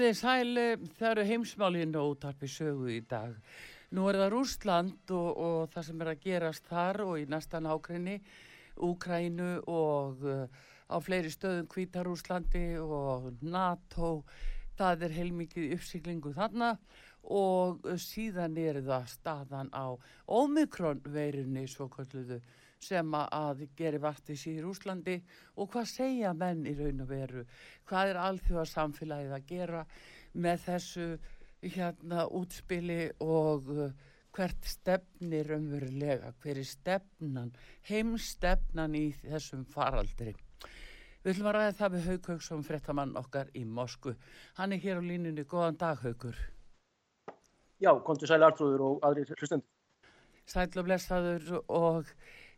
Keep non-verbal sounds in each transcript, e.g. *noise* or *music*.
Komið þið sæl, eh, það eru heimsmálinn og útarpi sögu í dag. Nú er það Rúsland og, og það sem er að gerast þar og í næstan ákveðni, Úkrænu og uh, á fleiri stöðum Kvítarúslandi og NATO. Það er heilmikið uppsiklingu þarna og síðan er það staðan á Omikron veirunni svo kalluðu sem að geri vartis í Rúslandi og hvað segja menn í raun og veru? Hvað er alþjóðarsamfélagið að gera með þessu hérna útspili og uh, hvert stefnir umverulega hver er stefnan heimstefnan í þessum faraldri? Við ætlum að ræða það við Haug Haugsson frettamann okkar í Mosku hann er hér á línunni, góðan dag Haugur Já, kontur sæli artrúður og aðri hlustend Sæl og blessaður og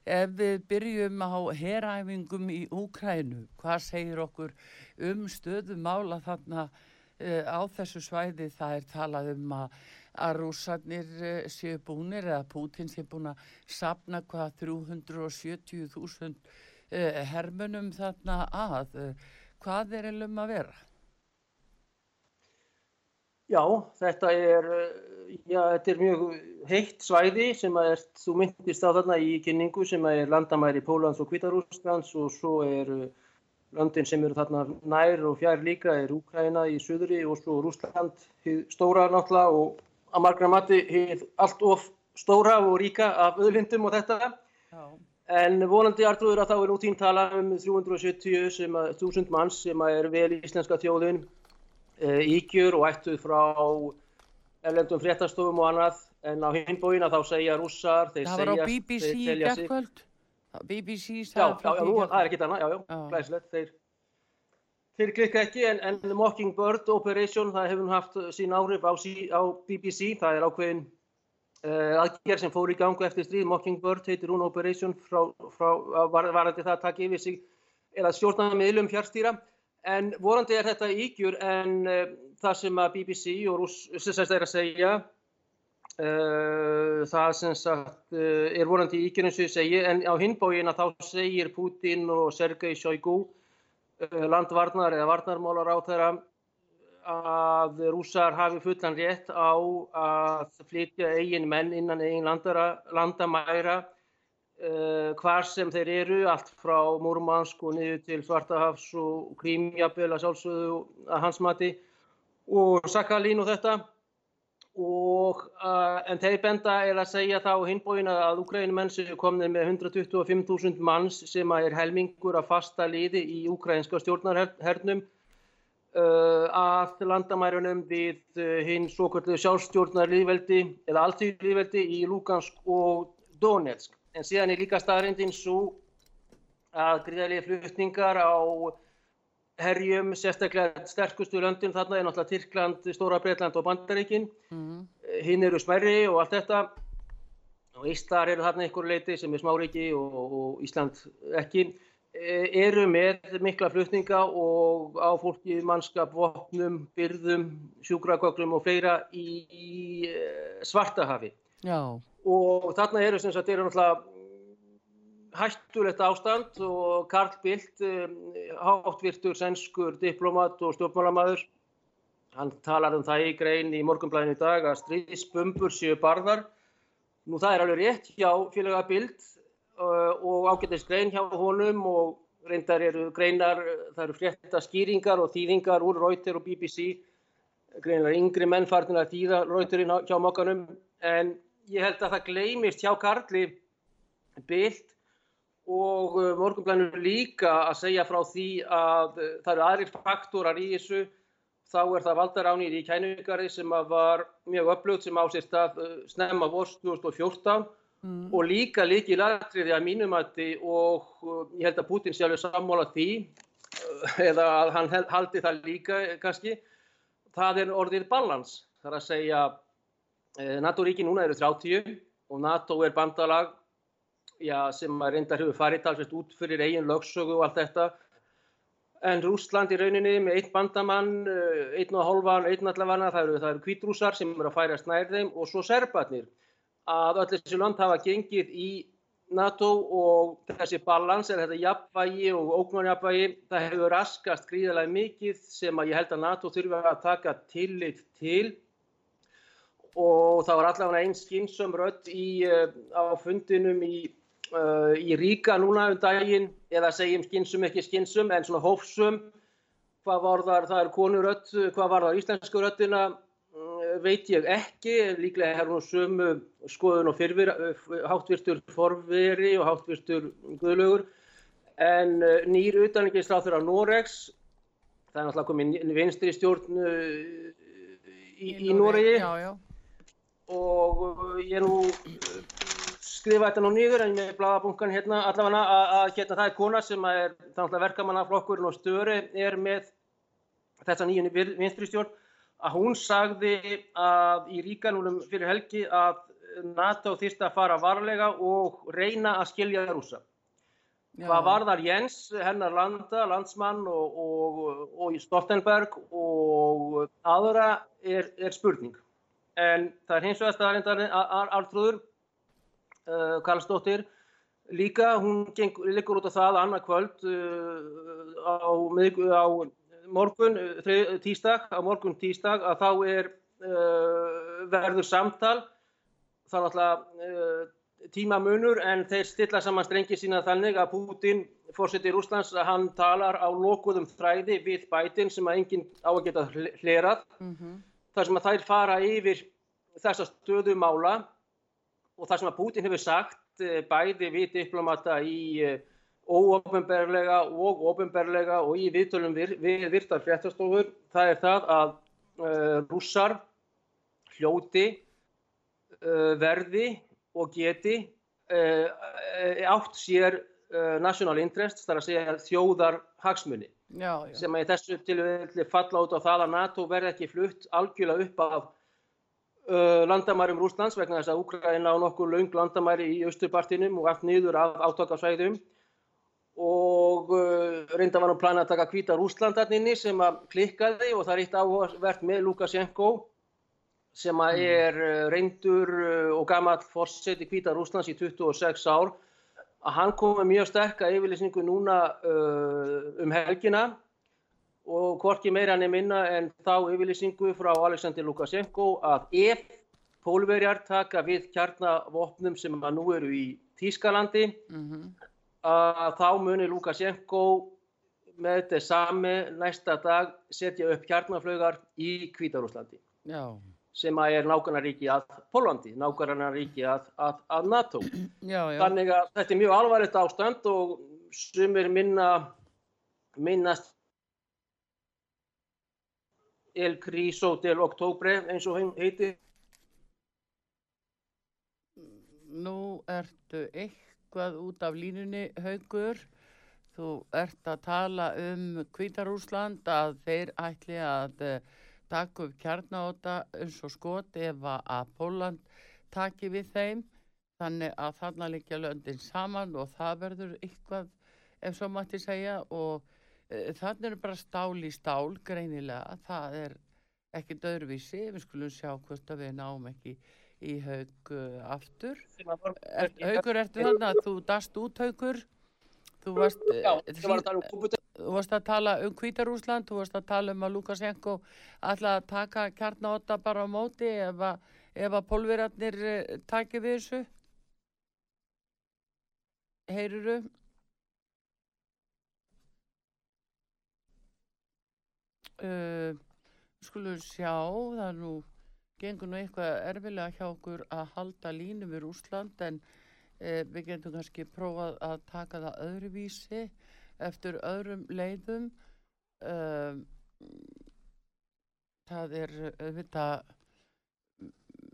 Ef við byrjum á heræfingum í Úkrænu, hvað segir okkur um stöðumála þarna uh, á þessu svæði? Það er talað um að, að rúsarnir uh, séu búinir eða Putin séu búin að sapna hvað 370.000 uh, hermunum þarna að. Hvað er elum að vera? Já, þetta er, eh, já, þetta er mjög heitt svæði sem er, þú myndist á þarna í kynningu sem er landamæri Pólans og Kvítarúslands og svo er eh, landin sem eru þarna nær og fjær líka er Úkræna í söðri og svo Rúsland stóra náttúrulega og að margra mati allt of stóra og ríka af öðlindum og þetta. Já. En vonandi artrúður að þá er út ín tala um 370 sem að, 1000 manns sem er vel íslenska þjóðun Eh, ígjur og ættuð frá erlendum fréttastofum og annað en á hinbóina þá segja rússar það var á BBC í gerðkvöld BBC já, já, já, það er ekki þannig, já, já, glæslegt þeir, þeir klikka ekki en, en Mockingbird Operation það hefur haft sín áhrif á, á BBC það er ákveðin uh, aðgerð sem fór í gangu eftir stríð. Mockingbird heitir hún Operation frá, frá var, varandi það að taka yfir sig eða stjórnaða miðlum fjárstýra En vorandi er þetta ígjur en uh, það sem að BBC og Rússins er að segja, uh, það sem sagt uh, er vorandi ígjur eins og ég segi, en á hinbógin að þá segir Putin og Sergei Shoigu, landvarnar eða varnarmálar á þeirra, að rússar hafi fullan rétt á að flytja eigin menn innan eigin landamæra Uh, hvar sem þeir eru, allt frá Múrmansk og niður til Svartahafs og Krímjabel að sjálfsögðu að hans mati og Sakhalín og þetta. Og uh, en þeir benda er að segja þá hinbóin að Ukrænumenn sem komið með 125.000 manns sem er helmingur að fasta liði í ukrainska stjórnarhernum uh, að landamærunum við hinn svo kvöldu sjálfstjórnarlýðveldi eða alltíðlýðveldi í Lugansk og Donetsk en síðan er líka staðrindin svo að gríðarlega flutningar á herjum, sérstaklega sterkustu löndin þarna er náttúrulega Tyrkland, Stóra Breitland og Bandaríkin mm. hinn eru smærri og allt þetta og Íslar eru þarna einhverju leiti sem er smáriki og, og Ísland ekki eru með mikla flutninga og á fólki mannskap, vopnum, byrðum, sjúkragöglum og fleira í, í Svartahafi. Já. Og þarna eru sem sagt, eru náttúrulega hættulegt ástand og Karl Bildt, háttvirtur sænskur diplomat og stjórnmálamæður, hann talar um það í grein í morgunblæðinu í dag að stríðsbumbur séu barðar. Nú það er alveg rétt hjá félaga Bildt Uh, og ágættist grein hjá honum og reyndar eru greinar, það eru frétta skýringar og þýðingar úr Reuter og BBC, greinar yngri menn farnir að þýða Reuterinn hjá mokkanum en ég held að það gleymist hjá Karli Bild og uh, morgunblænur líka að segja frá því að uh, það eru aðrir faktorar í þessu, þá er það valdaránir í kænugari sem var mjög öflugt sem ásist að snemma vorst 2014 Mm. og líka líki latriði að mínumatti og ég held að Putin sé alveg sammála því eða að hann haldi það líka kannski, það er orðið balans. Það er að segja eh, NATO-ríki núna eru 30 og NATO er bandalag já, sem reyndar hefur farið talsveit út fyrir eigin lögsögu og allt þetta. En Rúsland í rauninni með eitt bandamann, uh, einn og hálfan, einn allavega, það eru, eru kvítrúsar sem eru að færa snær þeim og svo serbarnir að öll þessi land hafa gengið í NATO og þessi balans er þetta jafnvægi og ógnarjafnvægi það hefur raskast gríðarlega mikið sem að ég held að NATO þurfa að taka tillit til og það var allavega einn skynsum rött í, uh, á fundinum í, uh, í Ríka núna um daginn. Eða segjum skynsum ekki skynsum en svona hófsum hvað var þar, það er konurött, hvað var þar íslensku röttina veit ég ekki, líklega er hún sömu skoðun og fyrfir, háttvirtur forveri og háttvirtur guðlugur, en nýr utanengisráþur af Noregs, það er náttúrulega komin vinstri stjórn í, í Noregi og ég nú skrifa þetta nú nýður en með bladabunkan hérna allavega að hérna það er kona sem er verkamannaflokkurinn og störi er með þessa nýjunni vinstri stjórn að hún sagði að í ríkanúlum fyrir helgi að NATO þýrst að fara varlega og reyna að skilja rúsa. Já. Hvað var þar Jens, hennar landa, landsmann og, og, og Stoltenberg og aðra er, er spurning. En það er hins vegar staðarindar Artrúður, uh, Karlsdóttir, líka, hún liggur út af það annað kvöld uh, á, á morgun, tísdag, á morgun tísdag að þá er uh, verður samtal. Þá er alltaf uh, tímamunur en þeir stilla saman strengi sína þannig að Putin, fórsettir Úslands, að hann talar á lokuðum þræði við bætin sem að enginn á að geta hlerað. Mm -hmm. Þar sem að þær fara yfir þessa stöðu mála og þar sem að Putin hefur sagt bæði við diplomata í óofinberlega og ofinberlega og í viðtölum við, við virtar fréttastofur það er það að uh, rússar hljóti uh, verði og geti uh, átt sér national interest, þar að segja þjóðar hagsmunni já, já. sem að í þessu tilvægli falla át á það að NATO verði ekki flutt algjörlega upp af landamærum Rúslands vegna þess að Úkraina á nokkuð laung landamæri í austurpartinum og allt niður af átakasvæðum og uh, reynda var nú planið að taka hvita Rúslandarninni sem að klikkaði og það er eitt áhugavert með Lukashenko sem að mm. er uh, reyndur uh, og gammal fórsett í hvita Rúslands í 26 ár að hann kom með mjög sterka yfirlýsningu núna uh, um helgina og hvorki meira nefn minna en þá yfirlýsingu frá Alexander Lukashenko að ef pólverjar taka við kjarnavopnum sem að nú eru í Tískalandi mm -hmm að þá munir Lukashenko með þetta sami næsta dag setja upp kjarnaflögar í Kvítarúslandi sem að er nákvæmnaríki að Pólandi, nákvæmnaríki að, að, að NATO. *clears throat* Já, já. Þannig að þetta er mjög alvarlegt ástand og sumir minna minnast El Criso del Oktobre eins og heiti. Nú ertu eitt eitthvað út af línunni haugur þú ert að tala um Kvítarúsland að þeir ætli að uh, taka upp kjarnáta eins og skot ef að Póland taki við þeim þannig að þarna líka löndin saman og það verður eitthvað ef svo mætti segja og e, þannig er bara stál í stál greinilega, það er ekki döðruvísi, við skulum sjá hvort að við náum ekki í haug uh, aftur. Er, haugur, ertu þannig að þú dast út haugur? Þú varst, Já, ég var að tala um. Þú varst að tala um Kvítarúsland, þú varst að tala um að Lukashenko ætla að taka kjarnáta bara á móti ef að, ef að pólverarnir uh, taki við þessu. Heyruru? Uh, skulum sjá, það er nú gengur nú eitthvað erfilega hjá okkur að halda línu við Rúsland en e, við getum kannski prófað að taka það öðruvísi eftir öðrum leiðum um, það er auðvitað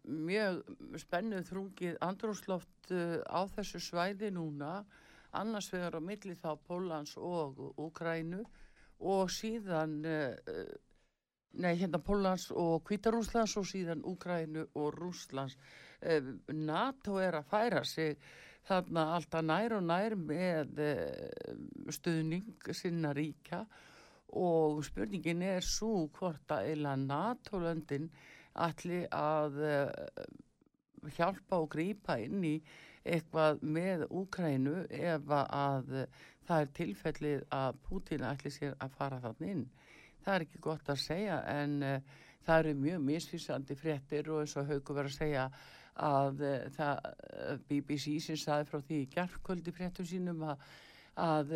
mjög spennuð þrungið andrúsloft uh, á þessu svæði núna annars vegar á milli þá Pólans og Úkrænu og síðan uh, Nei, hérna Pólans og Kvítarúslands og síðan Úkrænu og Rúslands. Eh, NATO er að færa sig þarna alltaf nær og nær með eh, stuðning sinna ríka og spurningin er svo hvort að eila NATO-löndin allir að eh, hjálpa og grýpa inn í eitthvað með Úkrænu ef að það er tilfellið að Pútín ætli sér að fara þann inn. Það er ekki gott að segja en það eru mjög misfísandi fréttir og eins og haugu verið að segja að uh, það, uh, BBC sem saði frá því í gerðkvöldi fréttum sínum að, að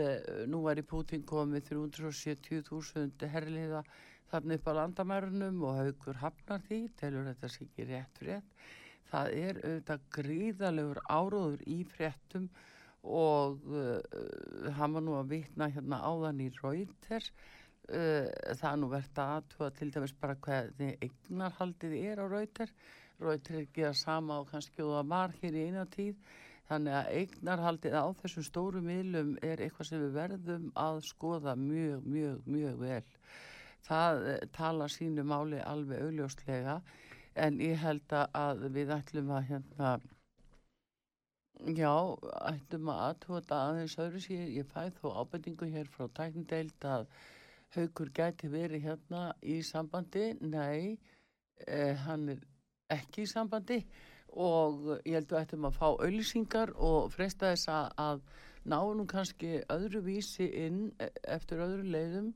nú er í Putin komið 370.000 herliða þarna upp á landamærunum og haugur hafnar því, telur þetta sér ekki rétt frétt. Það er auðvitað gríðalegur áróður í fréttum og hann var nú að vitna hérna áðan í Reuters uh, það er nú verðt að aðtúa til dæmis bara hvernig eignarhaldið er á Rauter Ekki að sama og kannski og það var hér í eina tíð. Þannig að eignarhaldið á þessum stóru miðlum er eitthvað sem við verðum að skoða mjög, mjög, mjög vel. Það uh, tala sínu máli alveg augljóslega en ég held að við ætlum að hérna já, ætlum að aðtúa þetta aðeins öðru síðan, ég fæð þó ábendingu hér frá tækndeild að haugur gæti verið hérna í sambandi, nei, eh, hann er ekki í sambandi og ég held að við ættum að fá auðlýsingar og freysta þess að, að ná nú kannski öðru vísi inn e, eftir öðru leiðum.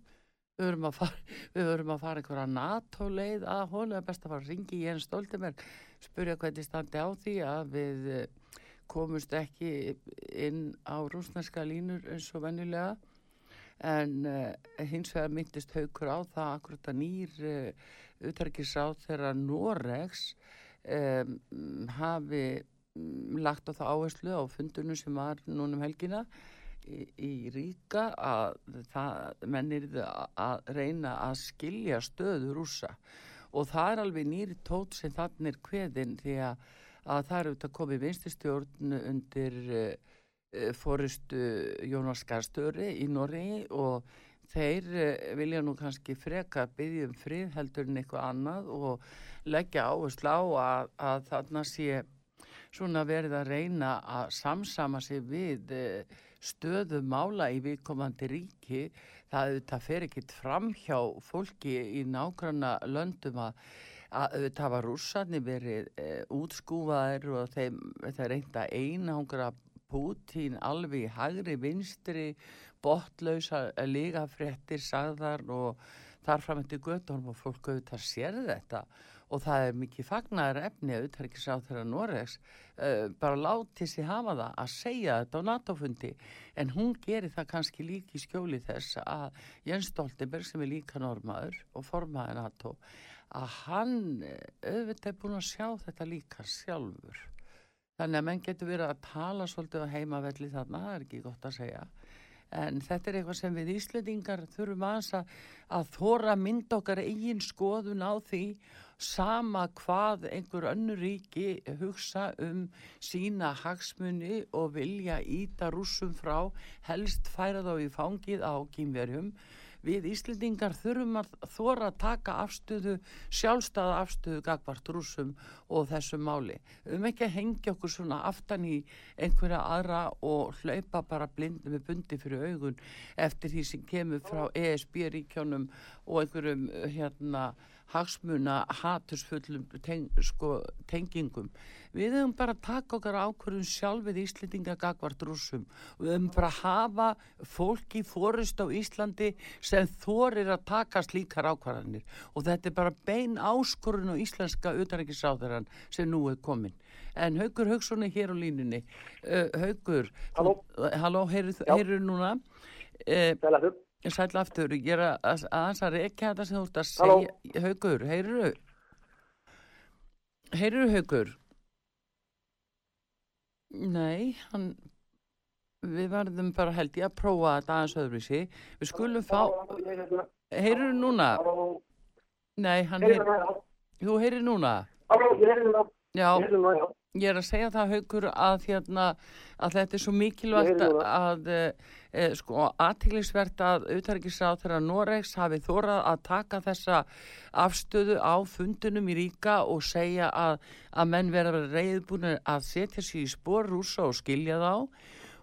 Við verum að fara, *laughs* við verum að fara einhverja NATO leið að honu er best að fara að ringi í einn stóltimir, spurja hvernig standi á því að við eh, komumst ekki inn á rúsneska línur eins og vennilega en uh, hins vegar myndist haugur á það akkurat að nýr uh, utarkisáð þeirra Noregs um, hafi um, lagt á það áherslu á fundunum sem var núnum helgina í, í Ríka að það mennir að reyna að skilja stöðu rúsa og það er alveg nýri tót sem þannig er kveðin því að, að það eru þetta komið vinstistjórn undir uh, Eh, fórustu Jónas Garstöri í Norri og þeir eh, vilja nú kannski freka byggjum frið heldur en eitthvað annað og leggja áherslu á að, að þarna sé svona verið að reyna að samsama sig við eh, stöðu mála í viðkomandi ríki. Það, það fer ekkit fram hjá fólki í nákvæmna löndum að að það var rússarni verið e, útskúfaðir og þeim, þeir reynda einangra Pútín alveg í hagri vinstri botlausa lígafréttir sagðar og þar fram eftir göttunum og fólk auðvitað sér þetta. Og það er mikið fagnar efni að þeirra Noregs uh, bara láti sér hafa það að segja þetta á NATO-fundi. En hún gerir það kannski líki skjóli þess að Jens Stoltenberg sem er líka normaður og formaði NATO að hann eh, auðvitað er búin að sjá þetta líka sjálfur. Þannig að menn getur verið að tala svolítið á heimavelli þarna, það er ekki gott að segja. En þetta er eitthvað sem við Íslandingar þurfum aðeins að, að þóra mynd okkar eigin skoðun á því sama hvað einhver önnur ríki hugsa um sína hagsmunni og vilja íta rúsum frá, helst færa þá í fangið á kýmverjum. Við Íslendingar þurfum að þóra að taka afstöðu, sjálfstæða afstöðu gagvart rúsum og þessu máli. Við höfum ekki að hengja okkur svona aftan í einhverja aðra og hlaupa bara blindi með bundi fyrir augun eftir því sem kemur frá ESB-ríkjónum og einhverjum hérna hagsmuna hatursfullum teng, sko, tengingum. Við höfum bara taka okkar ákvörðum sjálfið Íslandinga gagvart rúsum við höfum bara hafa fólki fórist á Íslandi sem þorir að taka slíkar ákvarðanir og þetta er bara bein áskorun og íslenska utarækisáðarann sem nú er komin. En Haugur Haugsson er hér á línunni. Uh, Haugur, halló, halló heyrðu núna? Uh, Sæl aftur, ég er að aðeins að rekja þetta sem þú ert að segja. Halló. Haugur, heyrðu? Heyrðu Haugur? Nei, hann, við verðum bara held ég að prófa þetta aðeins öðruvísi. Við skulum fá, heyrðu núna? Nei, hann heyrðu, þú heyrðu núna? Halló, ég heyrðu núna. Já, ég er að segja það Haugur að, hérna, að þetta er svo mikilvægt að, að e, sko aðtílisvert að auðvitaðriksráð þegar Noregs hafi þórað að taka þessa afstöðu á fundunum í ríka og segja að, að menn verður reyðbúinir að setja sér í spór rúsa og skilja þá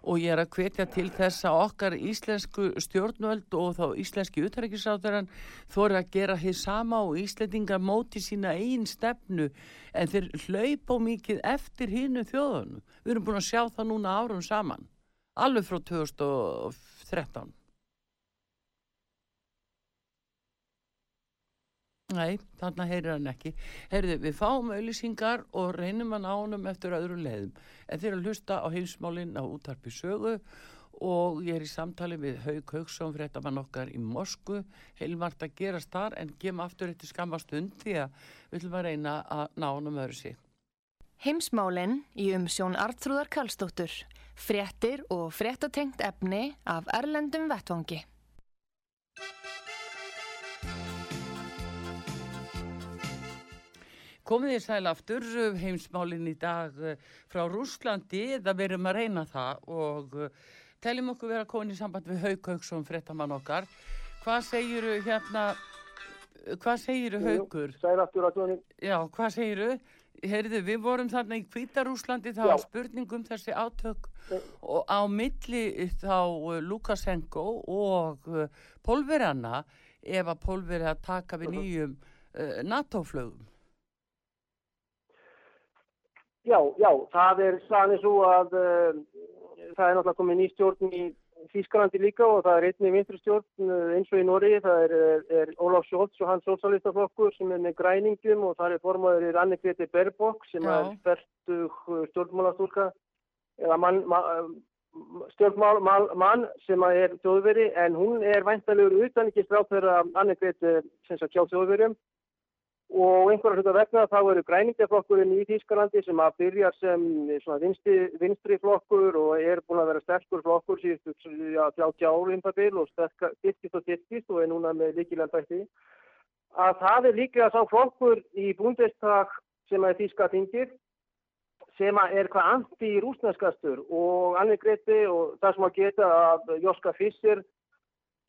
og ég er að hvetja til þess að okkar íslensku stjórnvöld og þá íslenski utærikiðsátturann þóri að gera hér sama og Íslendingar móti sína einn stefnu en þeir hlaupa mikið eftir hinnu þjóðunum. Við erum búin að sjá það núna árum saman, alveg frá 2013. Nei, þarna heyrir hann ekki. Heyrðu, við fáum auðlýsingar og reynum að ná honum eftir öðru leiðum. En þeir að hlusta á heimsmálinn á útarpi sögu og ég er í samtali við Haug Haugsson, fréttamann okkar í Mosku. Heilmart að gerast þar en gema aftur eitt skamma stund því að við ætlum að reyna að ná honum öðru sig. Heimsmálinn í umsjón Artrúðar Kallstóttur. Fréttir og fréttatengt efni af Erlendum Vettvangi. Komið þið sæl aftur, heimsmálinn í dag eh, frá Rúslandi, það verum að reyna það og eh, teljum okkur vera konið í samband við Hauk Hauksson, frettamann okkar. Hvað segiru hérna, hvað segiru Haukur? Sæl aftur að tóni. Já, hvað segiru? Heyrðu, við vorum þarna í Kvítarúslandi, það var spurningum þessi átök og á milli þá eh, Lukasenko og Pólverjana ef að Pólverja taka við nýjum uh, NATO-flögum. Já, já, það er sannir svo að uh, það er náttúrulega komið nýstjórn í Þískalandi líka og það er einni vinstrustjórn uh, eins og í Nóri, það er, er, er Ólaf Sjólds og hans sósalistaflokkur sem er með græningum og það er formaður í Annikreti Berbok sem já. er spertug stjórnmálastúrka eða mann man, stjórnmál sem er þjóðveri en hún er væntalegur utan ekki strátt þegar Annikreti sem sagt hjá þjóðverum og einhverja hluta vegna þá eru græningaflokkurinn í Þýskalandi sem að byrja sem vinstri, vinstri flokkur og er búin að vera sterkur flokkur síðustu 30 ári innfabil og styrkist og styrkist og er núna með líkilandætti að það er líka sá flokkur í búndestak sem er Þýska þingir sem er hvað anti-rúsneskastur og annir greiti og það sem að geta að Joska Fisser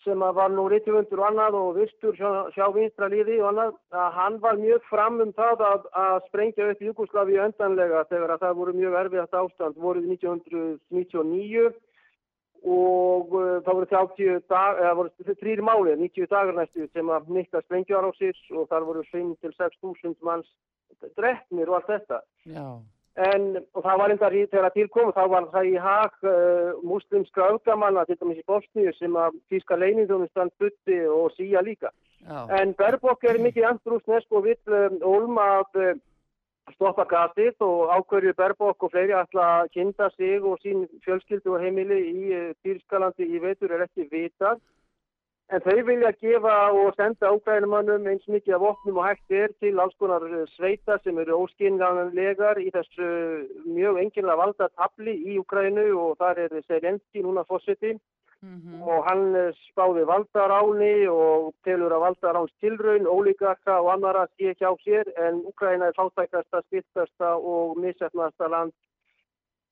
sem var nú rítifundur og annað og vistur sjá, sjá vinstra líði og annað, að hann var mjög fram um það að, að sprengja upp Jugosláfi öndanlega þegar að það voru mjög erfiðast ástand voruð 1999 og uh, þá voru 30 dag, eða voru þrýri máli, 90 dagar næstu sem að nikka sprengjar á sér og þar voru 5-6.000 manns drefnir og allt þetta. Já. En, og það var enda þegar að tilkomu, þá var það í hag uh, muslimska aukamanna, til dæmis í Bosníu, sem að tíska leinindunum butti og síja líka. Já. En Berbok er mikið andrúsnesk og vill um, olma að uh, stoppa gatið og ákverju Berbok og fleiri ætla að kynna sig og sín fjölskyldu og heimili í uh, Týrskalandi í veitur er ekki vitað. En þau vilja gefa og senda ákveðinumannum eins mikið af opnum og hægt er til alls konar eh, sveita sem eru óskinnlegar í þessu mjög enginlega valda tabli í Ukrænu og þar er Serenski núna fórseti mm -hmm. og hann eh, spáði valdaráni og telur að valdaráns tilraun, ólíkarka og annara sé ekki á sér en Ukræna er fátækasta, styrtasta og missefnasta land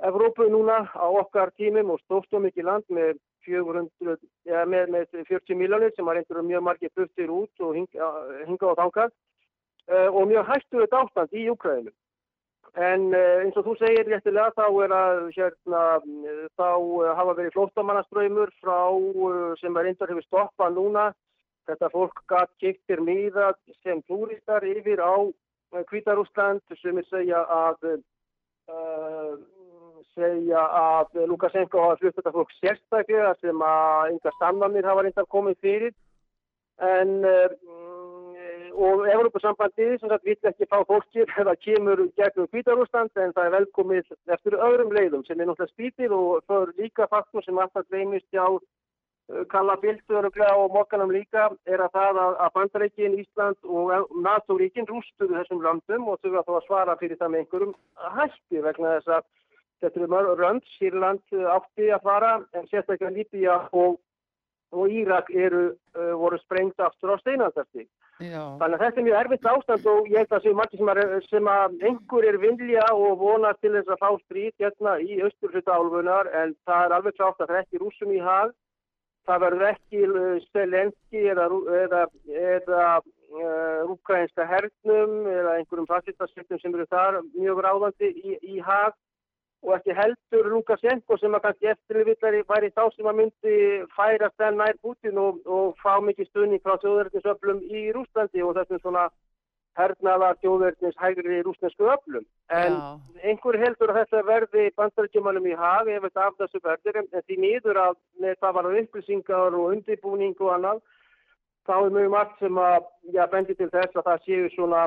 Evrópu núna á okkar tímum og stórt og mikið land með, 400, ja, með, með 40 miljónir sem að reyndur mjög margir buftir út og hinga, hinga á þákað uh, og mjög hættur þetta ástand í Júkræðinu. En uh, eins og þú segir réttilega þá er að hérna, þá hafa verið flóttamannaströymur frá sem er reyndar hefur stoppað núna. Þetta fólk gætt kiptir miða sem túristar yfir á Kvítarúsland sem er segja að uh, segja að Lukashenko hafa flutt þetta fólk sérstaklega sem að yngar sannanir hafa reyndar komið fyrir. En um, og Evropasambandið sem sagt vill ekki fá fólkið *laughs* eða kemur gegnum Kvítarúsland en það er velkomið eftir öðrum leiðum sem er náttúrulega spýtir og það er líka faktor sem alltaf gleymist hjá kalla bildur og mokkanum líka er að það að bandareikin, Ísland og NATO-ríkin rústuðu þessum landum og að þá að svara fyrir það með einhverjum hætti vegna þess að þetta eru mörg rönd, Sýrland átti að fara en sérstaklega Líbíja og, og Írak eru, uh, voru sprengt aftur á steinandarsti. Þannig að þetta er mjög erfitt ástand og ég held að séu margir sem, er, sem að einhver er vilja og vona til þess að fá strít hérna í austurhluta álfunar en það er alveg klátt að það er ekki rúsum í hag. Það verður ekki Stelenski eða, eða, eða uh, ukrainska hernum eða einhverjum fascistastöktum sem eru þar mjög ráðandi í, í hag og ekki heldur Lukashenko sem að kannski eftirvillari væri þá sem að myndi færast þenn nær Putin og, og fá mikið stunning frá þjóðverðinsöflum í Rúslandi og þessum svona hernaða þjóðverðins hægri rúsnesku öflum. En Já. einhver heldur að þetta verði bandarækjumalum í hag ef þetta af þessu verður en því nýður að það var upplýsingar og undirbúning og annað þá er mjög margt sem að já, bendi til þess að það séu svona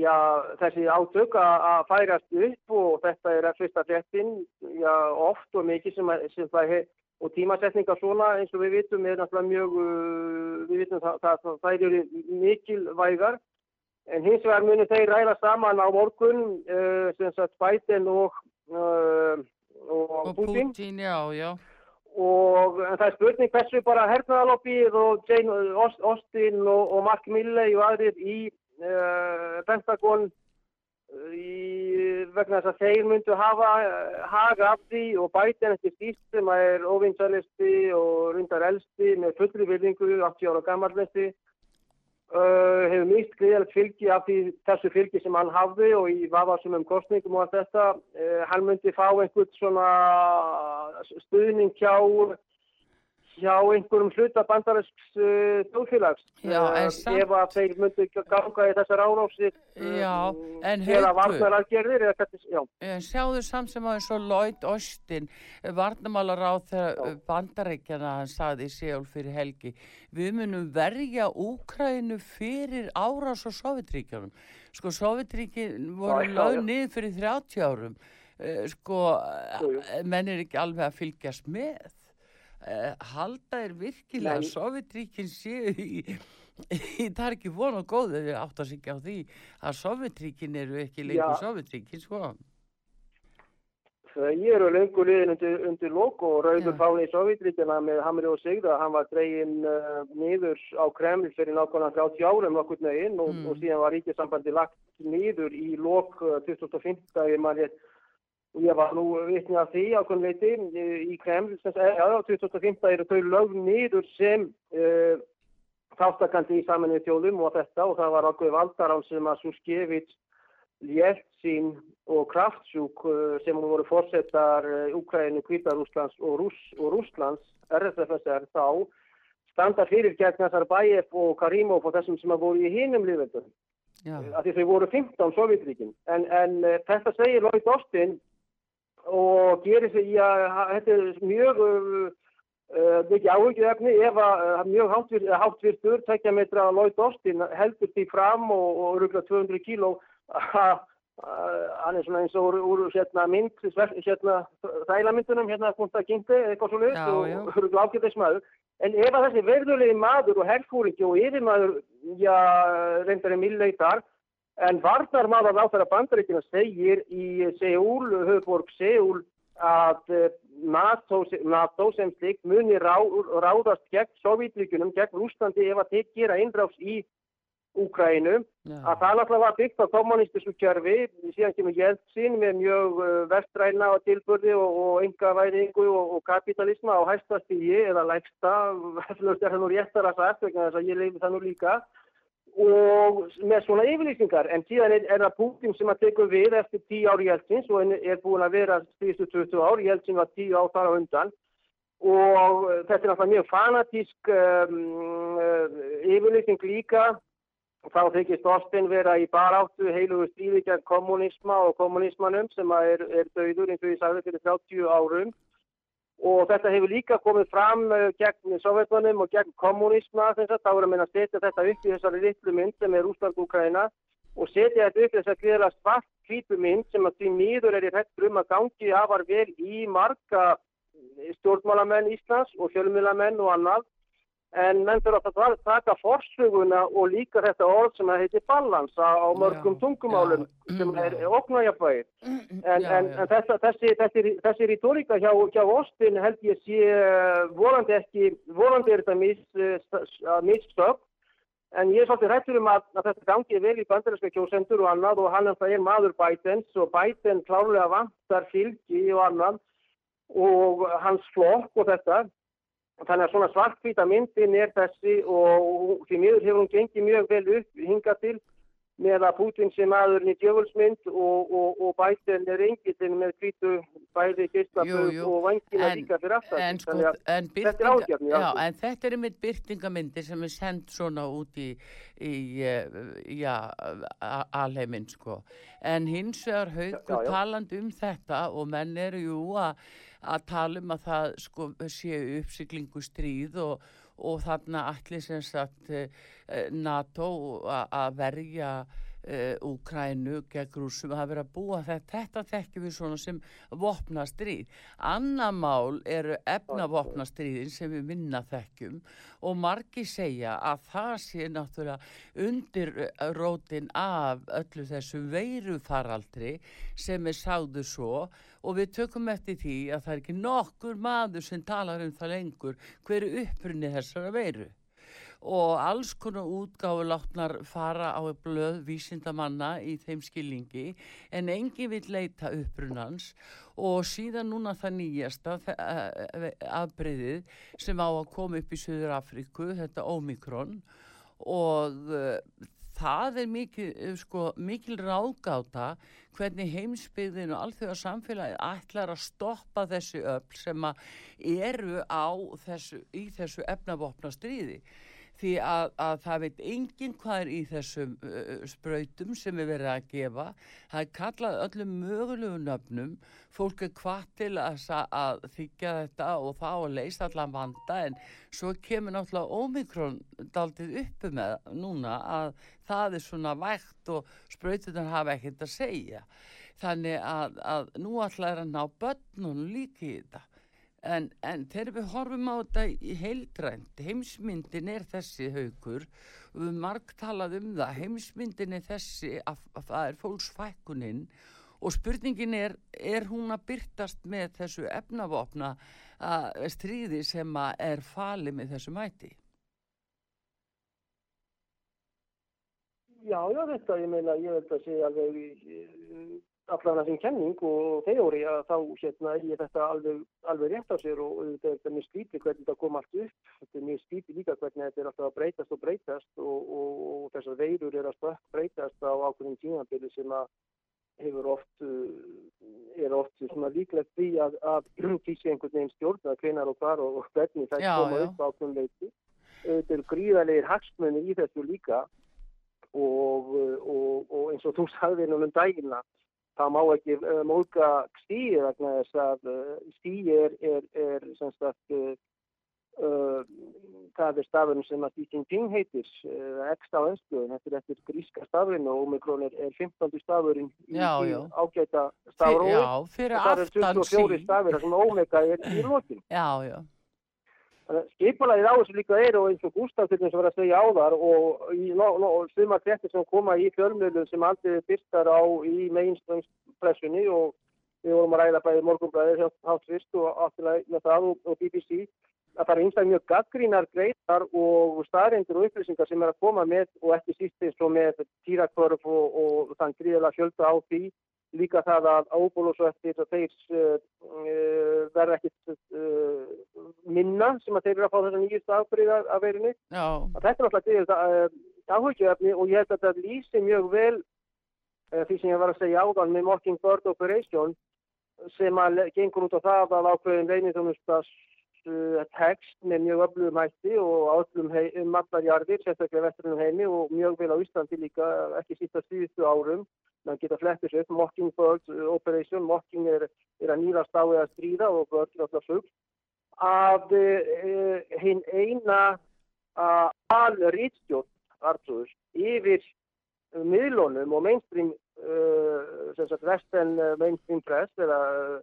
já, þessi átök að færast upp og þetta er að fyrsta frettin oft og mikið sem, sem það hefur og tímasetninga svona eins og við vitum er náttúrulega mjög, uh, við vitum það, það, það, það eru mikilvægar En hins vegar munir þeir ræða saman á morgun, uh, sem sagt Biden og, uh, og, og Putin. Putin já, já. Og það er spurning hversu bara hernaðaloppið og Jane Austen og, og Mark Milley og aðrir í Pentagon í, vegna þess að þeir myndu hafa haga af því og Biden eftir síst sem er ofinsalisti og rundar elsti með fullri villingu, 80 ára gammalvesti Uh, hefur mist greiðalegt fylgi af því þessu fylgi sem hann hafði og í vafasum um kostningum og allt þetta. Uh, hann myndi fá einhvern svona stuðning hjá hjá einhverjum hluta bandaræsks uh, þjóðfélags. Uh, samt... ef að þeir myndu ganga í þessar árásir eða varnarargerðir en sjáðu samt sem að eins og Lloyd Austin varnamálar á þegar bandarækjana hann saði í séul fyrir helgi við munum verja Úkrænu fyrir árás og Sovjetríkjanum sko Sovjetríkin voru lög niður fyrir 30 árum. Uh, sko menn er ekki alveg að fylgjast með halda er virkilega að Sovjetríkin séu í, í það er ekki vonu og góð ef við átt að syngja á því að Sovjetríkin eru ekki lengur Sovjetríkin sko. Ég eru lengur liðin undir, undir lók og rauður fáni í Sovjetríkina með Hamri og Sigda, hann var dregin uh, niður á Kreml fyrir nákvæmlega 30 árum okkur nögin og, mm. og síðan var ríkisambandi lagt niður í lók uh, 2015 ef maður hér og ég var nú vittni að því ákveðin leiti í Kreml, sem á 2015 eru þau lög nýður sem uh, þáttakandi í saminnið þjóðum og þetta og það var ákveð valdar á sem að Suskevits, Jeltsin og Kraftsjúk uh, sem voru fórsetar uh, Ukraínu, Kvítarúslands og, Rús, og Rúslands, RSFSR þá, standa fyrir gegn þessar Bæef og Karimov og þessum sem að voru í hinnum liðveldum. Af því þau voru 15 Sovjetríkin. En, en þetta segir Lloyd Austin og gerir því að þetta er mjög uh, uh mikið áhugjefni ef að uh, mjög háttvirtur, tekja metra Lloyd Austin heldur því fram og, og rúgla 200 kíló *laughs* að hann er svona eins og úr, úr hérna mynd, hérna þælamyndunum, hérna komst að kynnti eitthvað svo leiðt og *laughs* rúgla ágæðis maður. En ef að þessi verðulegi maður og herfúriki og yfirmaður, já, reyndar er milleitar En varnarmáðan á þeirra bandaríkina segir í Seúl, höfðborg Seúl, að eh, NATO, NATO sem slikt muni rá, ráðast gegn Sovjetríkunum, gegn Rúslandi ef að þeir gera einráks í Úkrænu að það náttúrulega var byggt á kommunistisku kjörfi síðan kemur Jeltsin með mjög uh, vestræna og tilbörði og, og enga væringu og, og kapitalisma á hæsta stígi eða lægsta, *laughs* það er nú réttar að sagt vegna þess að ég leiði það nú líka og með svona yfirlýsingar en síðan er, er það Putin sem að tekur við eftir tíu ár Jeltsins og er búin að vera stíðstu 20 ár, Jeltsin var tíu ár þar á undan. Og þetta er náttúrulega mjög fanatísk um, yfirlýsing líka. Þá þykist Austin vera í baráttu heilugu stríði gegn kommunisma og kommunismanum sem er, er döður eins og ég sagði fyrir 30 árum og þetta hefur líka komið fram uh, gegn sovjetmanum og gegn kommunisma þess að þá er að minna að setja þetta upp í þessari litlu mynd sem er Úsland-Ukraina og setja þetta upp þess að gera svart kvítu mynd sem að því nýður er í hættur um að gangi afar vel í marga stjórnmálamenn Íslands og fjölmjölamenn og annað en menn fyrir að taka forsuguna og líka þetta orð sem heitir balans á mörgum tungumálum já, sem er oknægjafæðir en, en, en þessa, þessi, þessi, þessi rítoríka hjá, hjá Óstin held ég sé volandi ekki, volandi er þetta misstöpp mis, en ég er svolítið hættur um að, að þetta gangi vel í bandarinska kjósendur og annað og hann er maður Bidens og Biden klárlega vantar fylgi og annað og hans flokk og þetta Þannig að svona svartkvíta myndin er þessi og því miður hefur hún gengið mjög vel upp hingað til með að Putin sem aðurinn í djöfulsmynd og, og, og bætinn er engitinn með kvítu bæði geislaföð og vangina líka fyrir aftur. En, sko, en, þetta er ágjörn. Já, en þetta er einmitt byrtingamyndir sem er sendt svona út í, í já, alheiminn sko. En hins vegar haugur taland um þetta og menn eru jú að að tala um að það sko, séu uppsiklingu stríð og, og þarna allir sem sagt eh, NATO að verja Úkrænu gegn grúsum að vera að búa þetta, þetta þekkjum við svona sem vopnastríð. Annamál eru efnavopnastríðin sem við minna þekkjum og margi segja að það sé náttúrulega undir rótin af öllu þessu veirufaraldri sem er sáðu svo og við tökum eftir því að það er ekki nokkur maður sem talar um það lengur hverju upprunni þessara veiru og alls konar útgáðu látnar fara á blöð vísindamanna í þeim skilningi en engin vil leita upprunans og síðan núna það nýjasta afbreyðið sem á að koma upp í Suður Afríku, þetta Omikron og uh, það er mikil, sko, mikil ráðgáta hvernig heimsbyggðin og allþjóða samfélagi ætlar að stoppa þessu öll sem eru á þessu, í þessu efnavopna stríði því að, að það veit enginn hvað er í þessum uh, spröytum sem er verið að gefa. Það er kallað öllum mögulegu nöfnum. Fólk er hvað til að, að þykja þetta og þá að leysa allan vanda. En svo kemur náttúrulega ómikrón daldið uppu með núna að það er svona vægt og spröytunar hafa ekkert að segja. Þannig að, að nú alltaf er að ná börnun líki í þetta En, en þegar við horfum á þetta í heildrænt, heimsmyndin er þessi haugur við margt talað um það, heimsmyndin er þessi að, að það er fólksfækkuninn og spurningin er, er hún að byrtast með þessu efnavopna stríði sem er fali með þessu mæti? Já, já, þetta, ég meina, ég veit að segja alveg allan þessum kenning og þeóri að þá hérna er þetta alveg, alveg rétt á sér og þetta er mjög skríti hvernig þetta kom allt upp. Þetta er mjög skríti líka hvernig þetta er alltaf að breytast og breytast og, og, og þessar veirur er að breytast á ákveðin tímabili sem að hefur oft, er oft líklegt því að, að *clears throat* kýsi einhvern veginn stjórn að hvenar og hvar og hvernig það koma upp á ákveðin veiti. Þetta eru gríðarlegar hagsmunni í þessu líka og, og eins og þú sagði nú um dægina það má ekki uh, mólka stíi vegna þess að uh, stíi er, er, er sagt uh, það er stafurinn sem að Xi Jinping heitir eksta á önsku, þetta er eftir gríska stafurinn og Omikron er, er 15. stafurinn í, í ágæta stafrói og það er 24 stafur sem Omega er í lókin Já, já Skipulegið á þessu líka er og eins og Gustaf til þess að vera að segja á þar og í svima krettir sem koma í fjölmjölu sem aldrei byrstar á í mainstream-pressunni og við vorum að ræða bæði morgunblæðir hátt fyrst og afturlega með það og, og BBC að það er einstaklega mjög gaggrínar greitar og staðrindur og upplýsingar sem er að koma með og ekki síst eins og með týrakvörf og, og þann gríðilega fjölda á því líka það að ábúlusvettir og þeir uh, verða ekkit uh, minna sem að þeir eru að fá þessa nýjust afbríða af verinu. Þetta er náttúrulega áhugjefni og ég held að þetta lýsi mjög vel uh, því sem ég var að segja áðan með Mockingbird Operation sem að gengur út á það að ákveðin reynithjónustas uh, text með mjög öflugum hætti og átlum um allar jarðir, sérstaklega vesturinn heimi og mjög vel á Íslandi líka, ekki sísta síðustu árum. Man geta flettis upp, Mockingbird Operation, Mocking er, er að nýrast á eða stríða og Bird er alltaf fugg, að uh, hinn eina uh, alrýtstjórn yfir miðlunum og mainstream uh, vestan uh, mainstream press eða uh,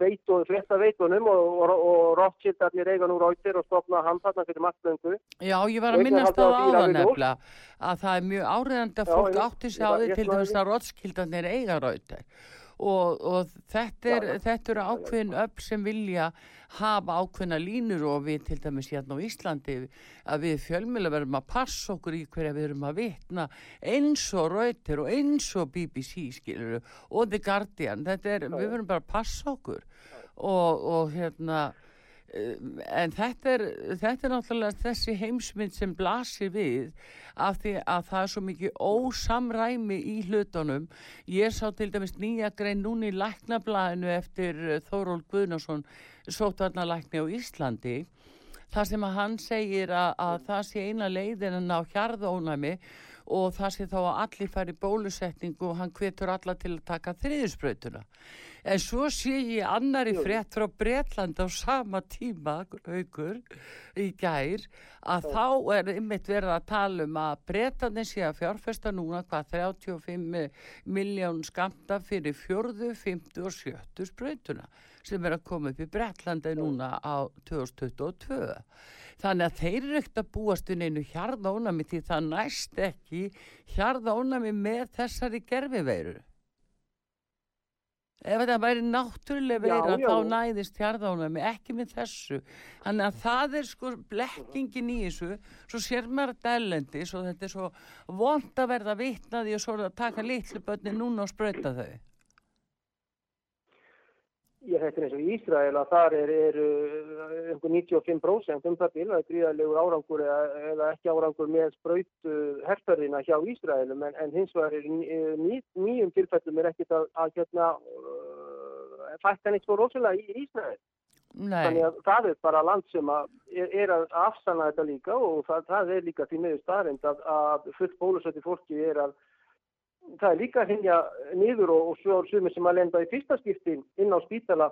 veit og flesta veitunum og, og, og Rothschildarnir eiga nú rautir og stopna handfatna fyrir maktlöngu Já, ég var að minnast það á það nefnilega að það er mjög áriðandi að fólk átti sig á því til dæmis að Rothschildarnir eiga rautir og, og þetta, er, þetta eru ákveðin upp sem vilja hafa ákveðina línur og við til dæmis hérna á Íslandi að við fjölmjöla verðum að passa okkur í hverja við erum að vitna eins og Rauter og eins og BBC skiluru og The Guardian. Þetta er, við verðum bara að passa okkur. Og, og hérna en þetta er, þetta er náttúrulega þessi heimsmynd sem blasir við af því að það er svo mikið ósamræmi í hlutunum. Ég sá til dæmis nýja grein núni í læknablaðinu eftir eh, Þóról Guðnarsson sótvarnalækni á Íslandi þar sem að hann segir að, að það sé eina leiðin að ná hjarðónami og það sé þá að allir færi bólusetningu og hann hvetur alla til að taka þriðisbröðuna en svo sé ég annari frétt frá Breitland á sama tíma aukur í gær að þá er ymmit verið að tala um að Breitlandin sé að fjárfesta núna hvað 35 miljón skamta fyrir fjörðu, fymtu og sjöttu spröytuna sem er að koma upp í Breitlandi núna á 2022 þannig að þeir eru ekkert að búast um einu hjarðónami því það næst ekki hjarðónami með þessari gerfiveiru ef þetta væri náttúrulega veira þá næðist hjarðónami ekki með þessu. Þannig að það er sko blekkingin í þessu. Svo sér maður þetta ellendis og þetta er svo vond að verða vitnaði og svo að taka litlu börni núna og spröyta þau Ég þetta er eins og Ísrael að þar er, er einhver 95% um það til að það gríðarlegur árangur eða, eða ekki árangur með spröytu herrferðina hjá Ísraelum en, en hins vegar er ný, nýjum tilfellum er ekkit að, að hérna, uh, fætta neitt svo rosalega í Ísrael. Nei. Þannig að það er bara land sem að er, er að afsanna þetta líka og það, það er líka því meður starrend að, að fullt bólusöti fólki er að það er líka að hengja niður og, og svo sumir sem að lenda í fyrsta skiptin inn á spítala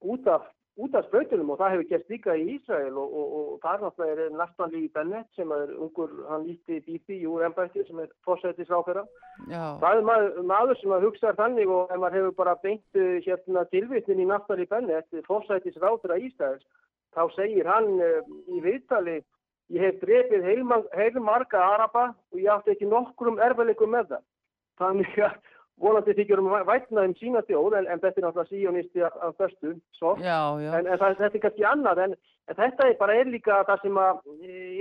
út af, út af spröytunum og það hefur gert líka í Ísrael og, og, og það er náttúrulega næstan líki Bennett sem er ungur, hann líti bíti úr ennbætti sem er fórsættisrákera. Það er maður, maður sem að hugsa þannig og ef maður hefur bara beint uh, hérna tilvitnin í náttúrulega Bennett, fórsættisrákera Ísraels, þá segir hann uh, í viðtali Ég hef drefið heilmarga araba og ég átti ekki nokkrum erfæleikum með það þannig að vonandi þykjum við vætna um sína þjóð en, en þetta er náttúrulega síjónisti af, af förstu já, já. en, en það, þetta er kannski annað en, en þetta er bara er líka það sem að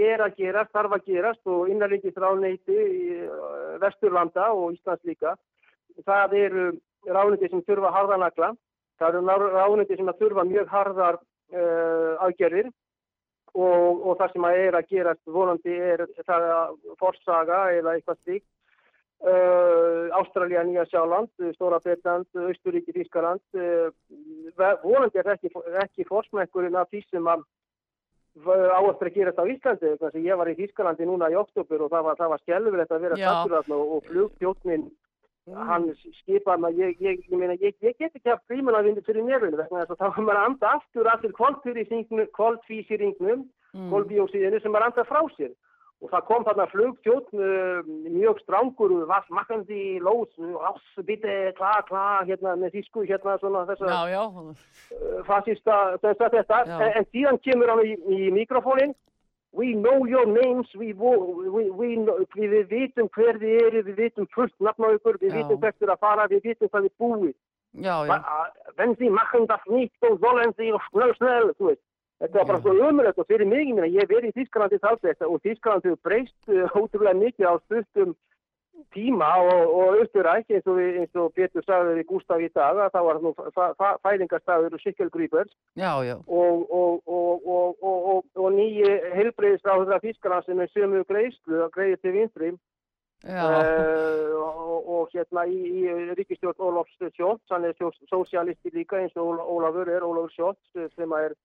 er að gerast, þarf að gerast og innanlingist ráðneiti Vesturlanda og Íslands líka. Það eru ráðneiti sem þurfa harðanakla það eru ráðneiti sem þurfa mjög harðar uh, aðgerðir. Og, og það sem að er að gerast vonandi er það að forsaga eða eitthvað stíkt Ástralja, Nýja Sjáland, Stóra Breitland, Östuríki, Þískaland uh, vonandi er ekki, ekki fórsmækkurinn af því sem að áherslu að gera þetta á Íslandi að ég var í Þískalandi núna í oktober og það var, var skjálfilegt að vera sattur og, og flugtjóknin mm. hann skipaði maður ég, ég, ég, ég get ekki haft frímanavindi fyrir nefnum þannig að þá er maður að anda aftur aftur koltvísýringnum mm. kolbíósíðinu sem maður anda frá sér og það kom þarna flugtjótt uh, mjög strángur, makkandi lós, ásbytti, kla, kla hérna með þísku, hérna svona þess að uh, fascista þetta, þetta, en, en síðan kemur hann í, í mikrofónin We know your names, we, we, we, við vitum hver þið eru, við vitum fullt nafn á ykkur, við Já. vitum hvert þið er að fara, við vitum hvað þið búið Já, já. Wenn Sie machen das nicht, so sollen Sie schnell, schnell, þú veist. Þetta var bara svo umrætt og fyrir mig, meina, ég hef verið í Þísklandi þátt og Þísklandi hefur breyst uh, ótrúlega mikið á stuttum tíma og, og Östuræk eins og, við, eins og Pétur sagði við Gústaf í dag að það var nú fæðingarstaður og sikkelgrýpers og, og, og, og, og, og, og nýji helbreyðisráður af Þískland sem er sömu greiðslu að greiði til vinstri Já, uh, og, og hérna í, í ríkistjórn Ólafs Sjóts, hann er sósíalisti líka eins og Óla- Ólafur er, Ólafur Sjóts sem er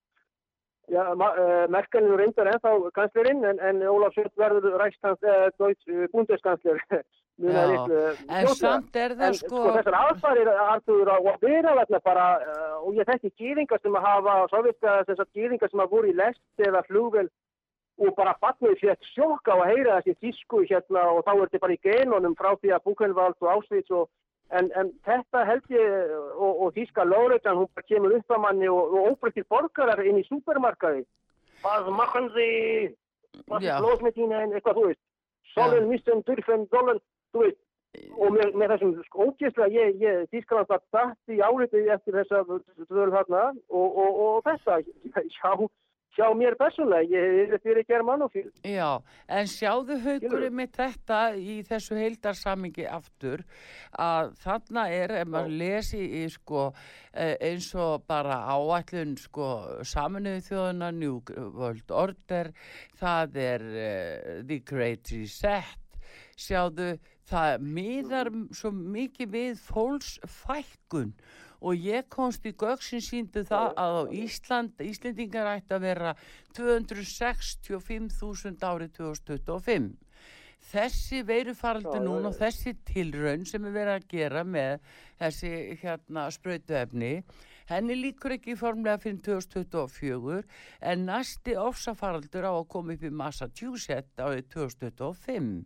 ja, uh, Merkelin reyndar ennþá kanslerinn en, en Ólaf Sjóts verður uh, bundeskansler *laughs* Já, en samt er það En sko, sko þessar aðfarir Artur og að vera vegna bara uh, og ég þekki gýringar sem að hafa þessar gýringar sem að voru í lest eða flugvel og bara batnið sér sjokk á að heyra þessi tísku hérna og þá er þetta bara í genunum frá því að Buchenwald og Auschwitz og en, en þetta held ég og, og þíska Lóreitjan hún bara kemur upp að manni og, og óbreyttir borgarar inn í supermarkaði. Hvað machen þið hvað Já. er blóð með þín en eitthvað þú veist. Sollen, missen, dürfen, sollen þú veist. Og með, með þessum sko, ógeðslega ég, ég Þískland var dætt í álitið eftir þessa dvöl þarna og, og, og þetta. Sjá, sjá mér persónlega ég er fyrir germanofíl já, en sjáðu haugurinn með þetta í þessu heildarsamingi aftur að þarna er, ef maður lesi í sko eh, eins og bara áætlun sko saminuðu þjóðuna, New World Order, það er uh, The Great Reset, sjáðu það miðar svo mikið við fólksfækkun og ég komst í sem síndu það að á Ísland, Íslendingar ætti að vera 265.000 árið 2025. Þessi já, núna og þessi tilraun sem er verið að gera með þessi hérna sprautuefni, henni líkur ekki formlega fyrir 2024 en næsti ofsafaraldur á að koma upp í Massachusetts árið 2025.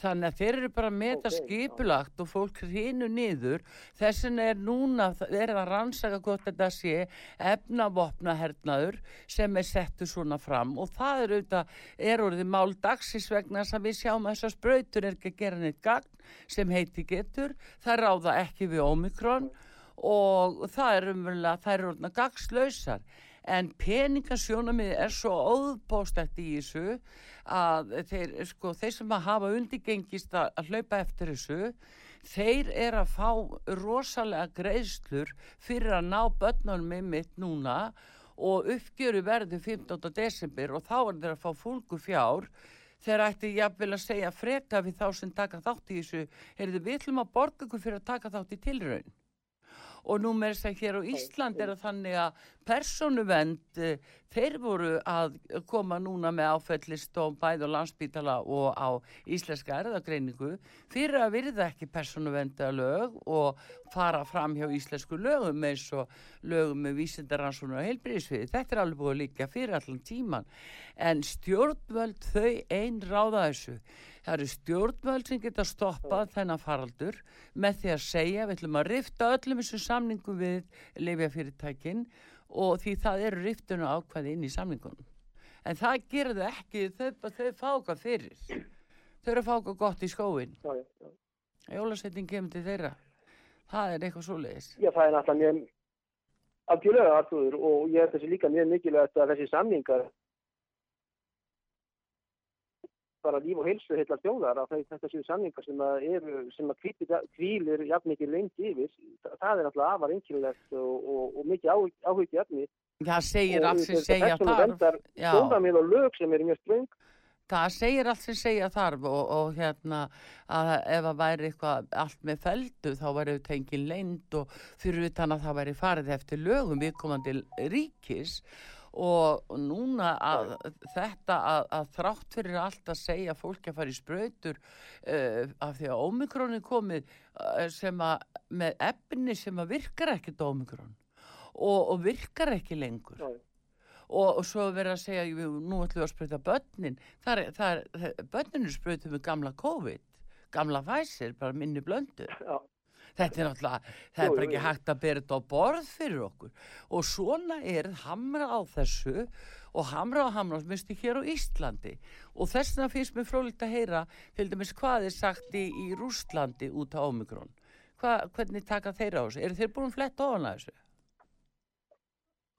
Þannig að þeir eru bara að meta Ok, já. skipulagt og fólk hrinu niður. Þessin er núna, er að rannsaka hvort þetta sé efnavopna hernaður sem er settu svona fram og það er auðvitað, er orðið mál dagsins vegna þess að við sjáum að þessar sprautur er ekki að gera neitt gagn sem heiti getur. Það ráða ekki við Omikron og það er umverulega, er orðina gagslausar. En peningasjónamið er svo óðbóstætt í þessu að þeir, sko, þeir sem að hafa undirgengist að, hlaupa eftir þessu, þeir er að fá rosalega greiðslur fyrir að ná börnunum með mitt núna og uppgjöru verður 15. desember og þá er þeir að fá fólku fjár þeir ætti jafnvel að segja freka við þá sem taka þátt í þessu heyrðu við ætlum að borga ykkur fyrir að taka þátt í tilraun og nú með þess að hér á Ísland er þannig að personuvend eh, þeir voru að koma núna með áfællistóm bæð og landsbítala og á íslenska erðagreiningu fyrir að virða ekki personuvenda lög og fara fram hjá íslensku lögum eins og lögum með vísindaransónu og heilbríðisviði. Þetta er alveg búið líka fyrir allan tíman en stjórnvöld þau einn ráða þessu. Það eru stjórnvöld sem geta stoppað þennan faraldur með því að segja við ætlum að rifta öllum þessum samningum við leifjafyrirtækin og því það eru riftun og ákvæði inn í samningunum. En það gerðu ekki, þau, þau fá okkar fyrir. Þau eru að fá okkar gott í skóin. Jólasetting kemur til þeirra. Það er eitthvað svoleiðis. Já, það er náttúrulega mjög algjörlega Artur og ég held þessi líka mjög mikilvægt að þessi samningar bara líf og heilsu heillar þjóðar að þau- þetta séu samningar sem að að hvílir jafn mikið lengi yfir. Það, er náttúrulega afar einkilvægt og, og, og mikið áhugi efni Það segir allt sem segja þarf. sjónarmið og lög sem eru mjög ströng. Það segir allt sem segja þarf og, og hérna að ef að væri eitthvað allt með feldu þá væri auðvitað engin leind og fyrir utan að það væri farið eftir lögum viðkomandi ríkis. og núna að þetta að, að þrátt fyrir allt að segja fólki að fara í sprautur uh, af því að ómikrón er komið uh, sem að með efni sem að virkar ekkert ómikrón og, og virkar ekki lengur. Já. og, og svo er verið að segja "Jú, nú ætlum við að sprauta börnin. Það er, það er, börnin er sprautum með gamla COVID gamla fæsir, bara minni blöndur Já, þetta er náttúrulega, það er bara ekki hægt að bera þetta á borð fyrir okkur og svona er hamra á þessu og hamra á hamra minnstu hér á Íslandi og þess vegna finnst mér frólikt að heyra til dæmis hvað er sagt í, í Rústlandi út á Omikron Hva, hvernig taka þeir á þessu? Eru þeir búin að fletta ofan að þessu?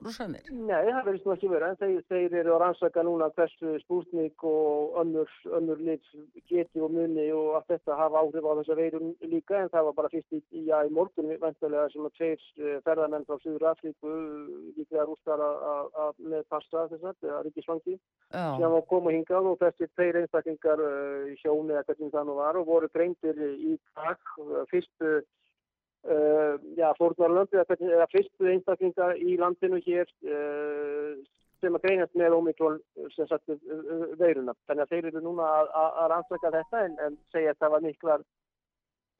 Rússanir? Nei, það verðist nú ekki vera, en þeir, þeir eru að rannsaka núna hversu spúsnik og önnur, önnur lit geti og muni og allt þetta hafa áhrif á þessa veirum líka, en það var bara fyrst í, já, í morgun vendulega sem að tveir eh, ferðarmenn frá Suður Afríku líklega rústar að með passa þess að, eða ríkisvangi, sem var koma hingað og þessi tveir einstaklingar í sjóni eða hvernig það nú var og voru greintir í takk fyrstu Uh, já, fórnarlönd eða, fyrstu einstaklingar í landinu hér uh, sem að greinast með ómiklón sagt, veiruna. Þannig að þeir eru núna að, að rannsaka þetta en, en segja að það var miklar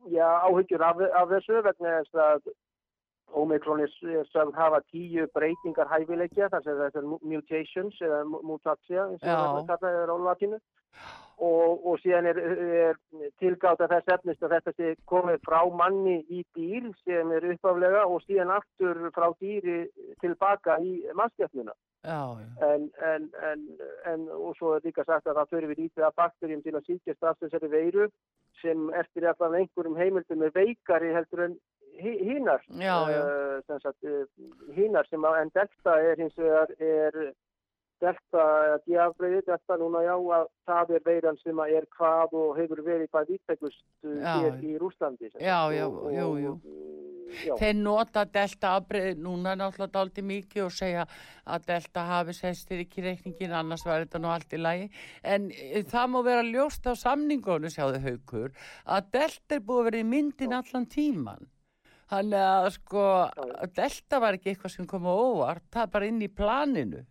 já, áhyggjur af, af þessu vegna þess að ómiklón er að hafa tíu breytingar hæfilegja þar sem þetta er mutations eða mutatia eins og kallaði er á latinu og, og síðan er, er tilgáta þess efnist að þetta sé komið frá manni í dýr sem er uppaflega og síðan aftur frá dýri tilbaka í mannskjöfnuna. En, en, en, en og svo er líka sagt að það fyrir við lítið af bakterjum til að síkjast af þessari veiru sem eftir allan einhverjum heimildum er veikari heldur en hínar. Uh, hínar sem að en delta er hins vegar er delta, diafbreyði, delta núna já að það er veiran sem er hvað og hefur verið hvað vittegust hér í Rúslandi. Já, já, og, jú, jú. Já. Þeir nota delta afbreyði núna náttúrulega aldrei mikið og segja að delta hafi sestir ekki reikningin annars var þetta nú allt í lagi en eh, það má vera ljóst á samningunum sjáðu haugur að delta er búið að vera í myndin allan tíman þannig að sko delta var ekki eitthvað sem kom á óvart það er bara inn í planinu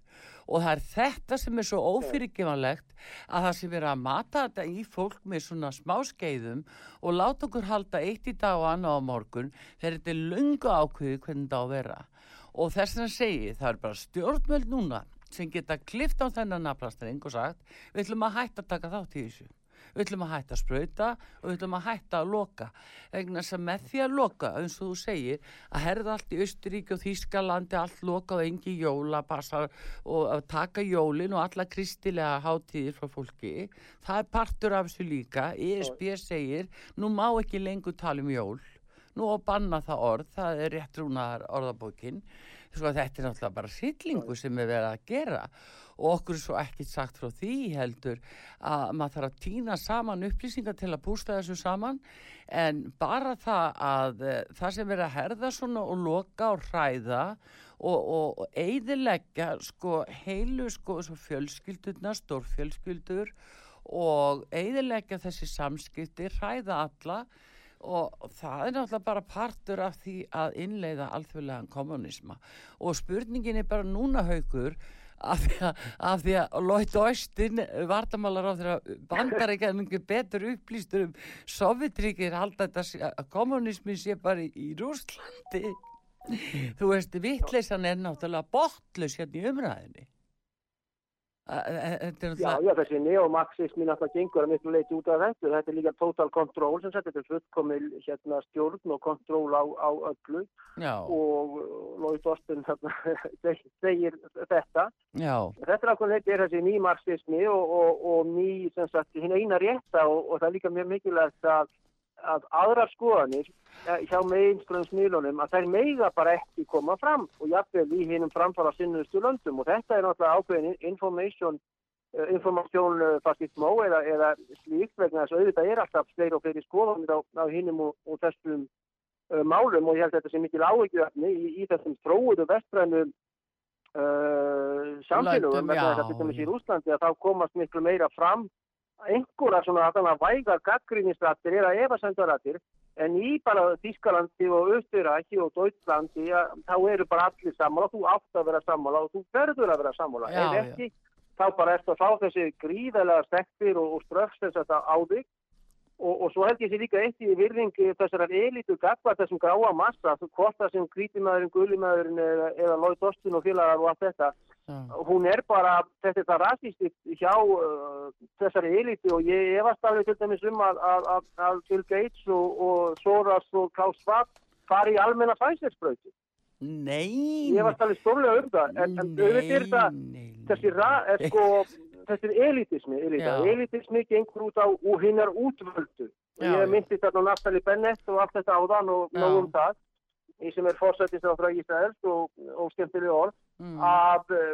og það er þetta sem er svo ófyrirgevanlegt að það sem verið að mata þetta í fólk með svona smáskeiðum og láta okkur halda eitt í dag og annað á morgun þegar þetta er lunga ákveði hvernig þetta á að vera. Og þess að segi það er bara stjórnmöld núna sem geta klift á þennan nafnastring og sagt við ætlum að hætta að taka þátt í þessu við ætlum að hætta að spröyta og við ætlum að hætta að loka. Vegna sem með því að loka, eins og þú segir að herða allt í Östuríki og Þýskalandi allt loka og engi jóla og að taka jólin og alla kristilega hátíðir frá fólki það er partur af þessu líka. ESB segir, nú má ekki lengur tala um jól. Nú að banna það orð, það er rétt rúnar orðabókin. Þetta er náttúrulega bara sýtlingu sem er verið að gera og okkur er svo ekki sagt frá því heldur að maður þarf að týna saman upplýsingar til að bústa þessu saman. En bara það að uh, það sem verið að herða svona og loka og hræða og, og, og eidilegja sko heilu sko fjölskyldurna, stórfjölskyldur og eidilegja þessi samskipti, hræða alla. Og það er náttúrulega bara partur af því að innleiða alþjóðlegan kommunisma og spurningin er bara núna haugur af því að, af því að Lloyd Austin vartamálar á þeirra bandar ekki að mjög betur upplýstur um Sovjetríkir halda þetta að kommunismi sé bara í, í Rúslandi þú veist, vittleysan er náttúrulega botlus hérna í umræðinni Já, já, þessi neomarxismi náttúrulega gengur að miklu leiti út af þetta. Þetta er líka total control sem sagt, þetta er fullkomil hérna, stjórn og kontroll á, á öllu já. og Lói Þorsten hérna, segir þetta. Já. Þetta er er þessi nýmarxismi og, og, og ný, sem sagt, hinn eina rétta og, og það er líka mjög mikilvægt að að aðra skoðanir eh, hjá meginströmsmiðlunum að þær meiga bara ekki koma fram og jafnveg í hinnum framfara sinnustu löndum. Og þetta er náttúrulega ákveðin information uh, information uh, fascismó eða, eða slíkt vegna þess að auðvitað er alltaf fleiri og fleiri skoðanir á, á hinnum og, og þessum uh, málum. Og ég held þetta sé mikil áhugjöfni í, í þessum tróðu vestrænu samfélagum vegna þess að þetta er í Úslandi að þá komast miklu meira fram einhverja svona þarna vægar gaggrínisrættir eða efasendarættir en í bara Þískalandi og Östuræki og Deutschlandi ja, þá eru bara allir sammála þú átt að vera sammála og þú verður að vera sammála já, ef ekki já. þá bara eftir að fá þessi gríðalega stektir og, og ströfs þess að þetta á þig og, og svo held ég sér líka eitt í virðingi þessar elitu gagva þessum gráa massa hvort það sem krítimæðurinn, gullimæðurinn eða, eða Lloyd Austin og félagar og allt þetta hún er bara, þetta er það rasistist hjá uh, þessari eliti og ég efast alveg til dæmis um að, að, að, að Bill Gates og, og Soros og Klaus Schwab fari í almenna fæslegsbröyti. Nei. Ég efast alveg stórlega um það, en, auðvitað er það, þessi, er, sko, þessi elitismi, elita. elitismi gengur út á hinnar útvöldu ég Já, já. myndi þarna á Naftali Bennett og allt þetta áðan og Já. nóg um það í sem er fórsættist á Ísraels og, og skemmtilega orð Mm. að uh,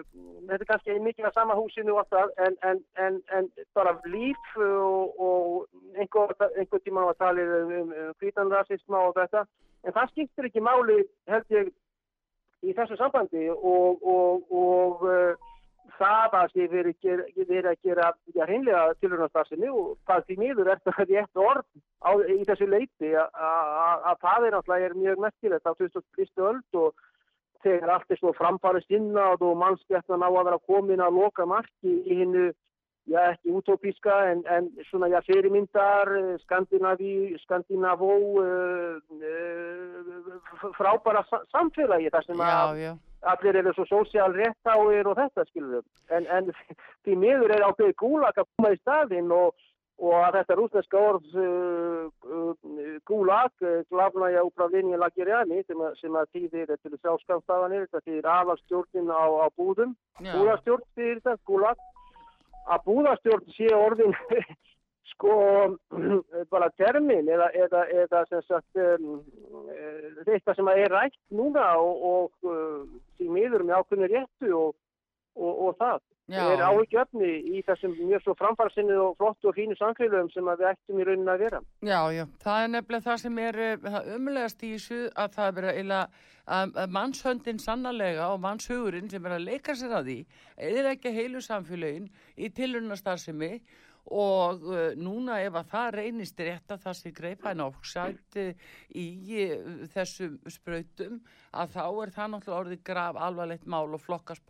þetta er kannski mikið að sama húsinu og allt það en, en, en, en bara líf og, og einhver, einhver tíma var talið um, um, hvítanrasisma og þetta en það skiptir ekki máli held ég í þessu sambandi og, og, og uh, það að þið verið að gera ja, hreinlega tilhörnastarsinni og það því miður er það rétt orð á, í þessu leiti að- að að það er náttúrulega mjög merkilegt á 2001. öld og þegar allt er svo framfarið sinnað og mannskjættan á að vera komin að loka marki í hinnu, já ekki utópíska en, en svona já fyrirmyndar, Skandinaví, Skandinavó, uh, uh, frábæra sa- samfélagi þar sem Já, að já. Allir eru svo sósial réttáir og þetta skilur við. En, en *laughs* því miður er ákveðið gúlag að koma í staðinn og, og að þetta rúsneska orð uh, uh, gúlag, uh, glavnaja upravlinja lagirjani sem, sem að týðir er sjálfskamstafanir, þetta týðir aðalstjórnin á, á búðum, Já. búðastjórn týðir þetta, gúlag, að búðastjórn sé orðin *laughs* sko *clears throat* bara termin eða, eða, eða sem sagt um, eh, þetta sem að er rætt núna og, og uh, því miður með ákveðinu réttu og, og, og það Já. er áhyggjöfni í þessum mjög svo framfarsinni og flottu og fínu samfélögum sem við ættum í rauninni að vera. Já, já, það er nefnilega það sem er eh, umlegast í þessu að það er að, að mannshöndin sannarlega og mannshugurinn sem er að leika sér að því eða ekki heilu samfélögin í tilunastarðsemi og uh, núna ef að það reynist rétt að það sé greipa en áksætt í uh, þessum sprautum að þá er það náttúrulega orðið graf alvarlegt mál og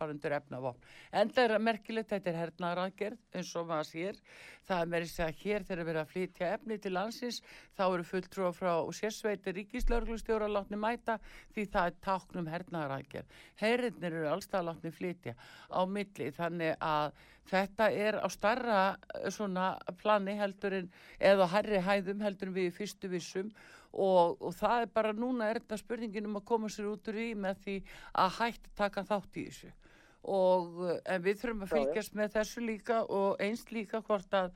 undir efnavopn. En það er merkilegt, þetta er hernaðaraðgerð eins og maður sér. Það er meiri segja hér þegar er verið að flytja efni til landsins, þá eru fulltrúa frá sérsveiti ríkislörglustjóra látni mæta því það er táknum hernaðaraðgerð. Herrinnir eru allstað látni flytja á milli þannig að þetta er á starra eh, svona plani heldur en eða hærri hæðum heldur en við fyrstu vissum. Og, og það er bara núna er þetta spurningin um að koma sér út úr í með því að hægt taka þátt í þessu. Og eh, en við þurfum að fylgjast með þessu líka og einst líka hvort að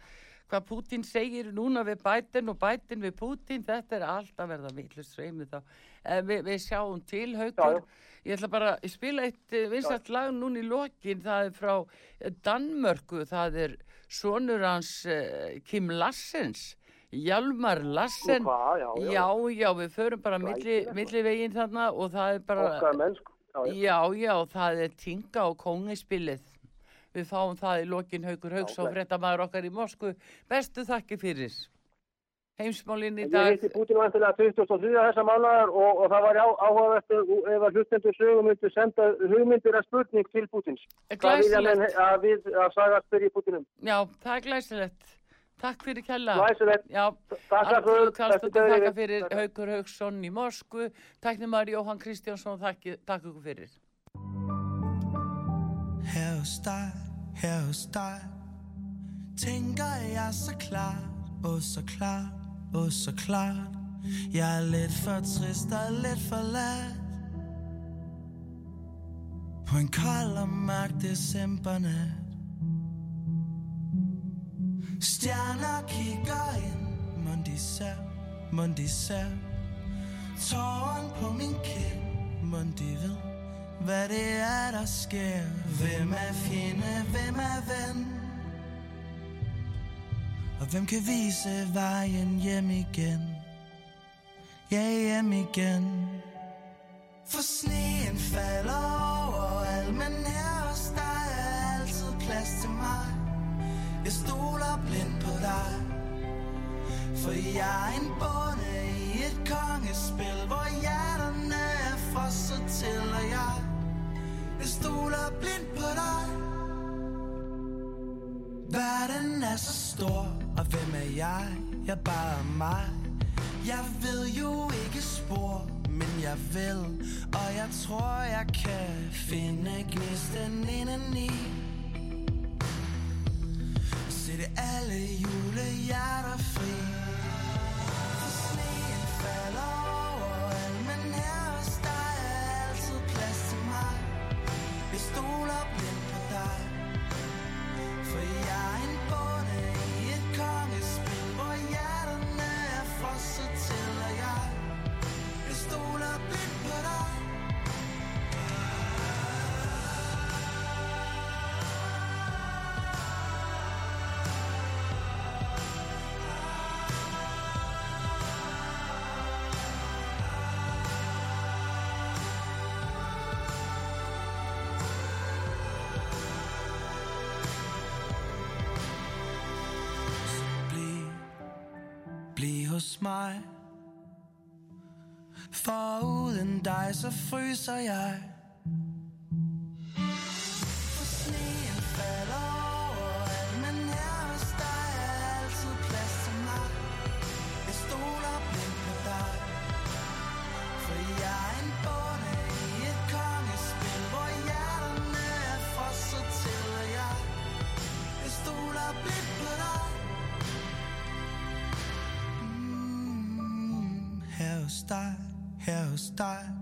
hvað Pútín segir núna við bætin og bætin við Pútín, þetta er allt að verða villust sveimi þá. En við, við sjáum til haugur, Já, ég ætla bara að spila eitt vinsætt lag núna í lokin, það er frá eh, Danmörku, það er sonur hans uh, Kim Lassens, Hjalmar Lassen. Nú hvað, já, já. Já, já, við förum bara milli, milli veginn þarna og það er bara... Mennsku. Já, já. Það er Tinga og Kongispilið. Við fáum það í lokin Haugur Haugs og bless. fréttamaður okkar í Moskvu. Bestu þakki fyrir. Heimsmálinn í Ég dag. hitti Putin vantilega 23. þessa mánuðar og, og það var áhugavert ef að hlustendur sögum myndu senda hugmyndir að spurning til Putins. Hvað vilja menn Glæsilegt. að við að saga spyrja Putinum? Já, það er glæsilegt. Takk fyrir kella. Glæsilegt. Já, fyrir. Karlsdóttir þakka fyrir Haugur Haugsson í Moskvu. Takknumar Jóhann Kristjánsson, takk, ykkur fyrir. Dig, her hos dig. Tænker jeg så klart, åh så klart, åh så klart. Jeg er lidt for trist og lidt for lad På en kold og mørk decembernat. Stjerner kigger ind, mund de ser, mund de ser. Tåren på min kind, mund de ved hvad det er, der sker. Hvem er fjende, hvem er ven? Og hvem kan vise vejen hjem igen? Ja, hjem igen. For sneen falder overalt Men her hos dig er altid plads til mig. Jeg stoler blind på dig. For jeg er en bonde i et kongespil Hvor hjerterne er frosset til Og jeg, jeg stoler blind på dig. Verden er så stor Og hvem er jeg? Jeg er bare mig. Jeg ved jo ikke spor Men jeg vil Og jeg tror jeg kan Finde gnisten indeni. Sætte alle julehjerter fri. For sneen falder roll up uden dig så fryser jeg. For sneen falder overalt Men her hos dig er altid plads til mig. Jeg stoler blindt på dig. For jeg er en bonde i et kongespil Hvor hjerterne er frosset til Og jeg, jeg stoler blindt på dig. Mm, her hos dig, hairstyle.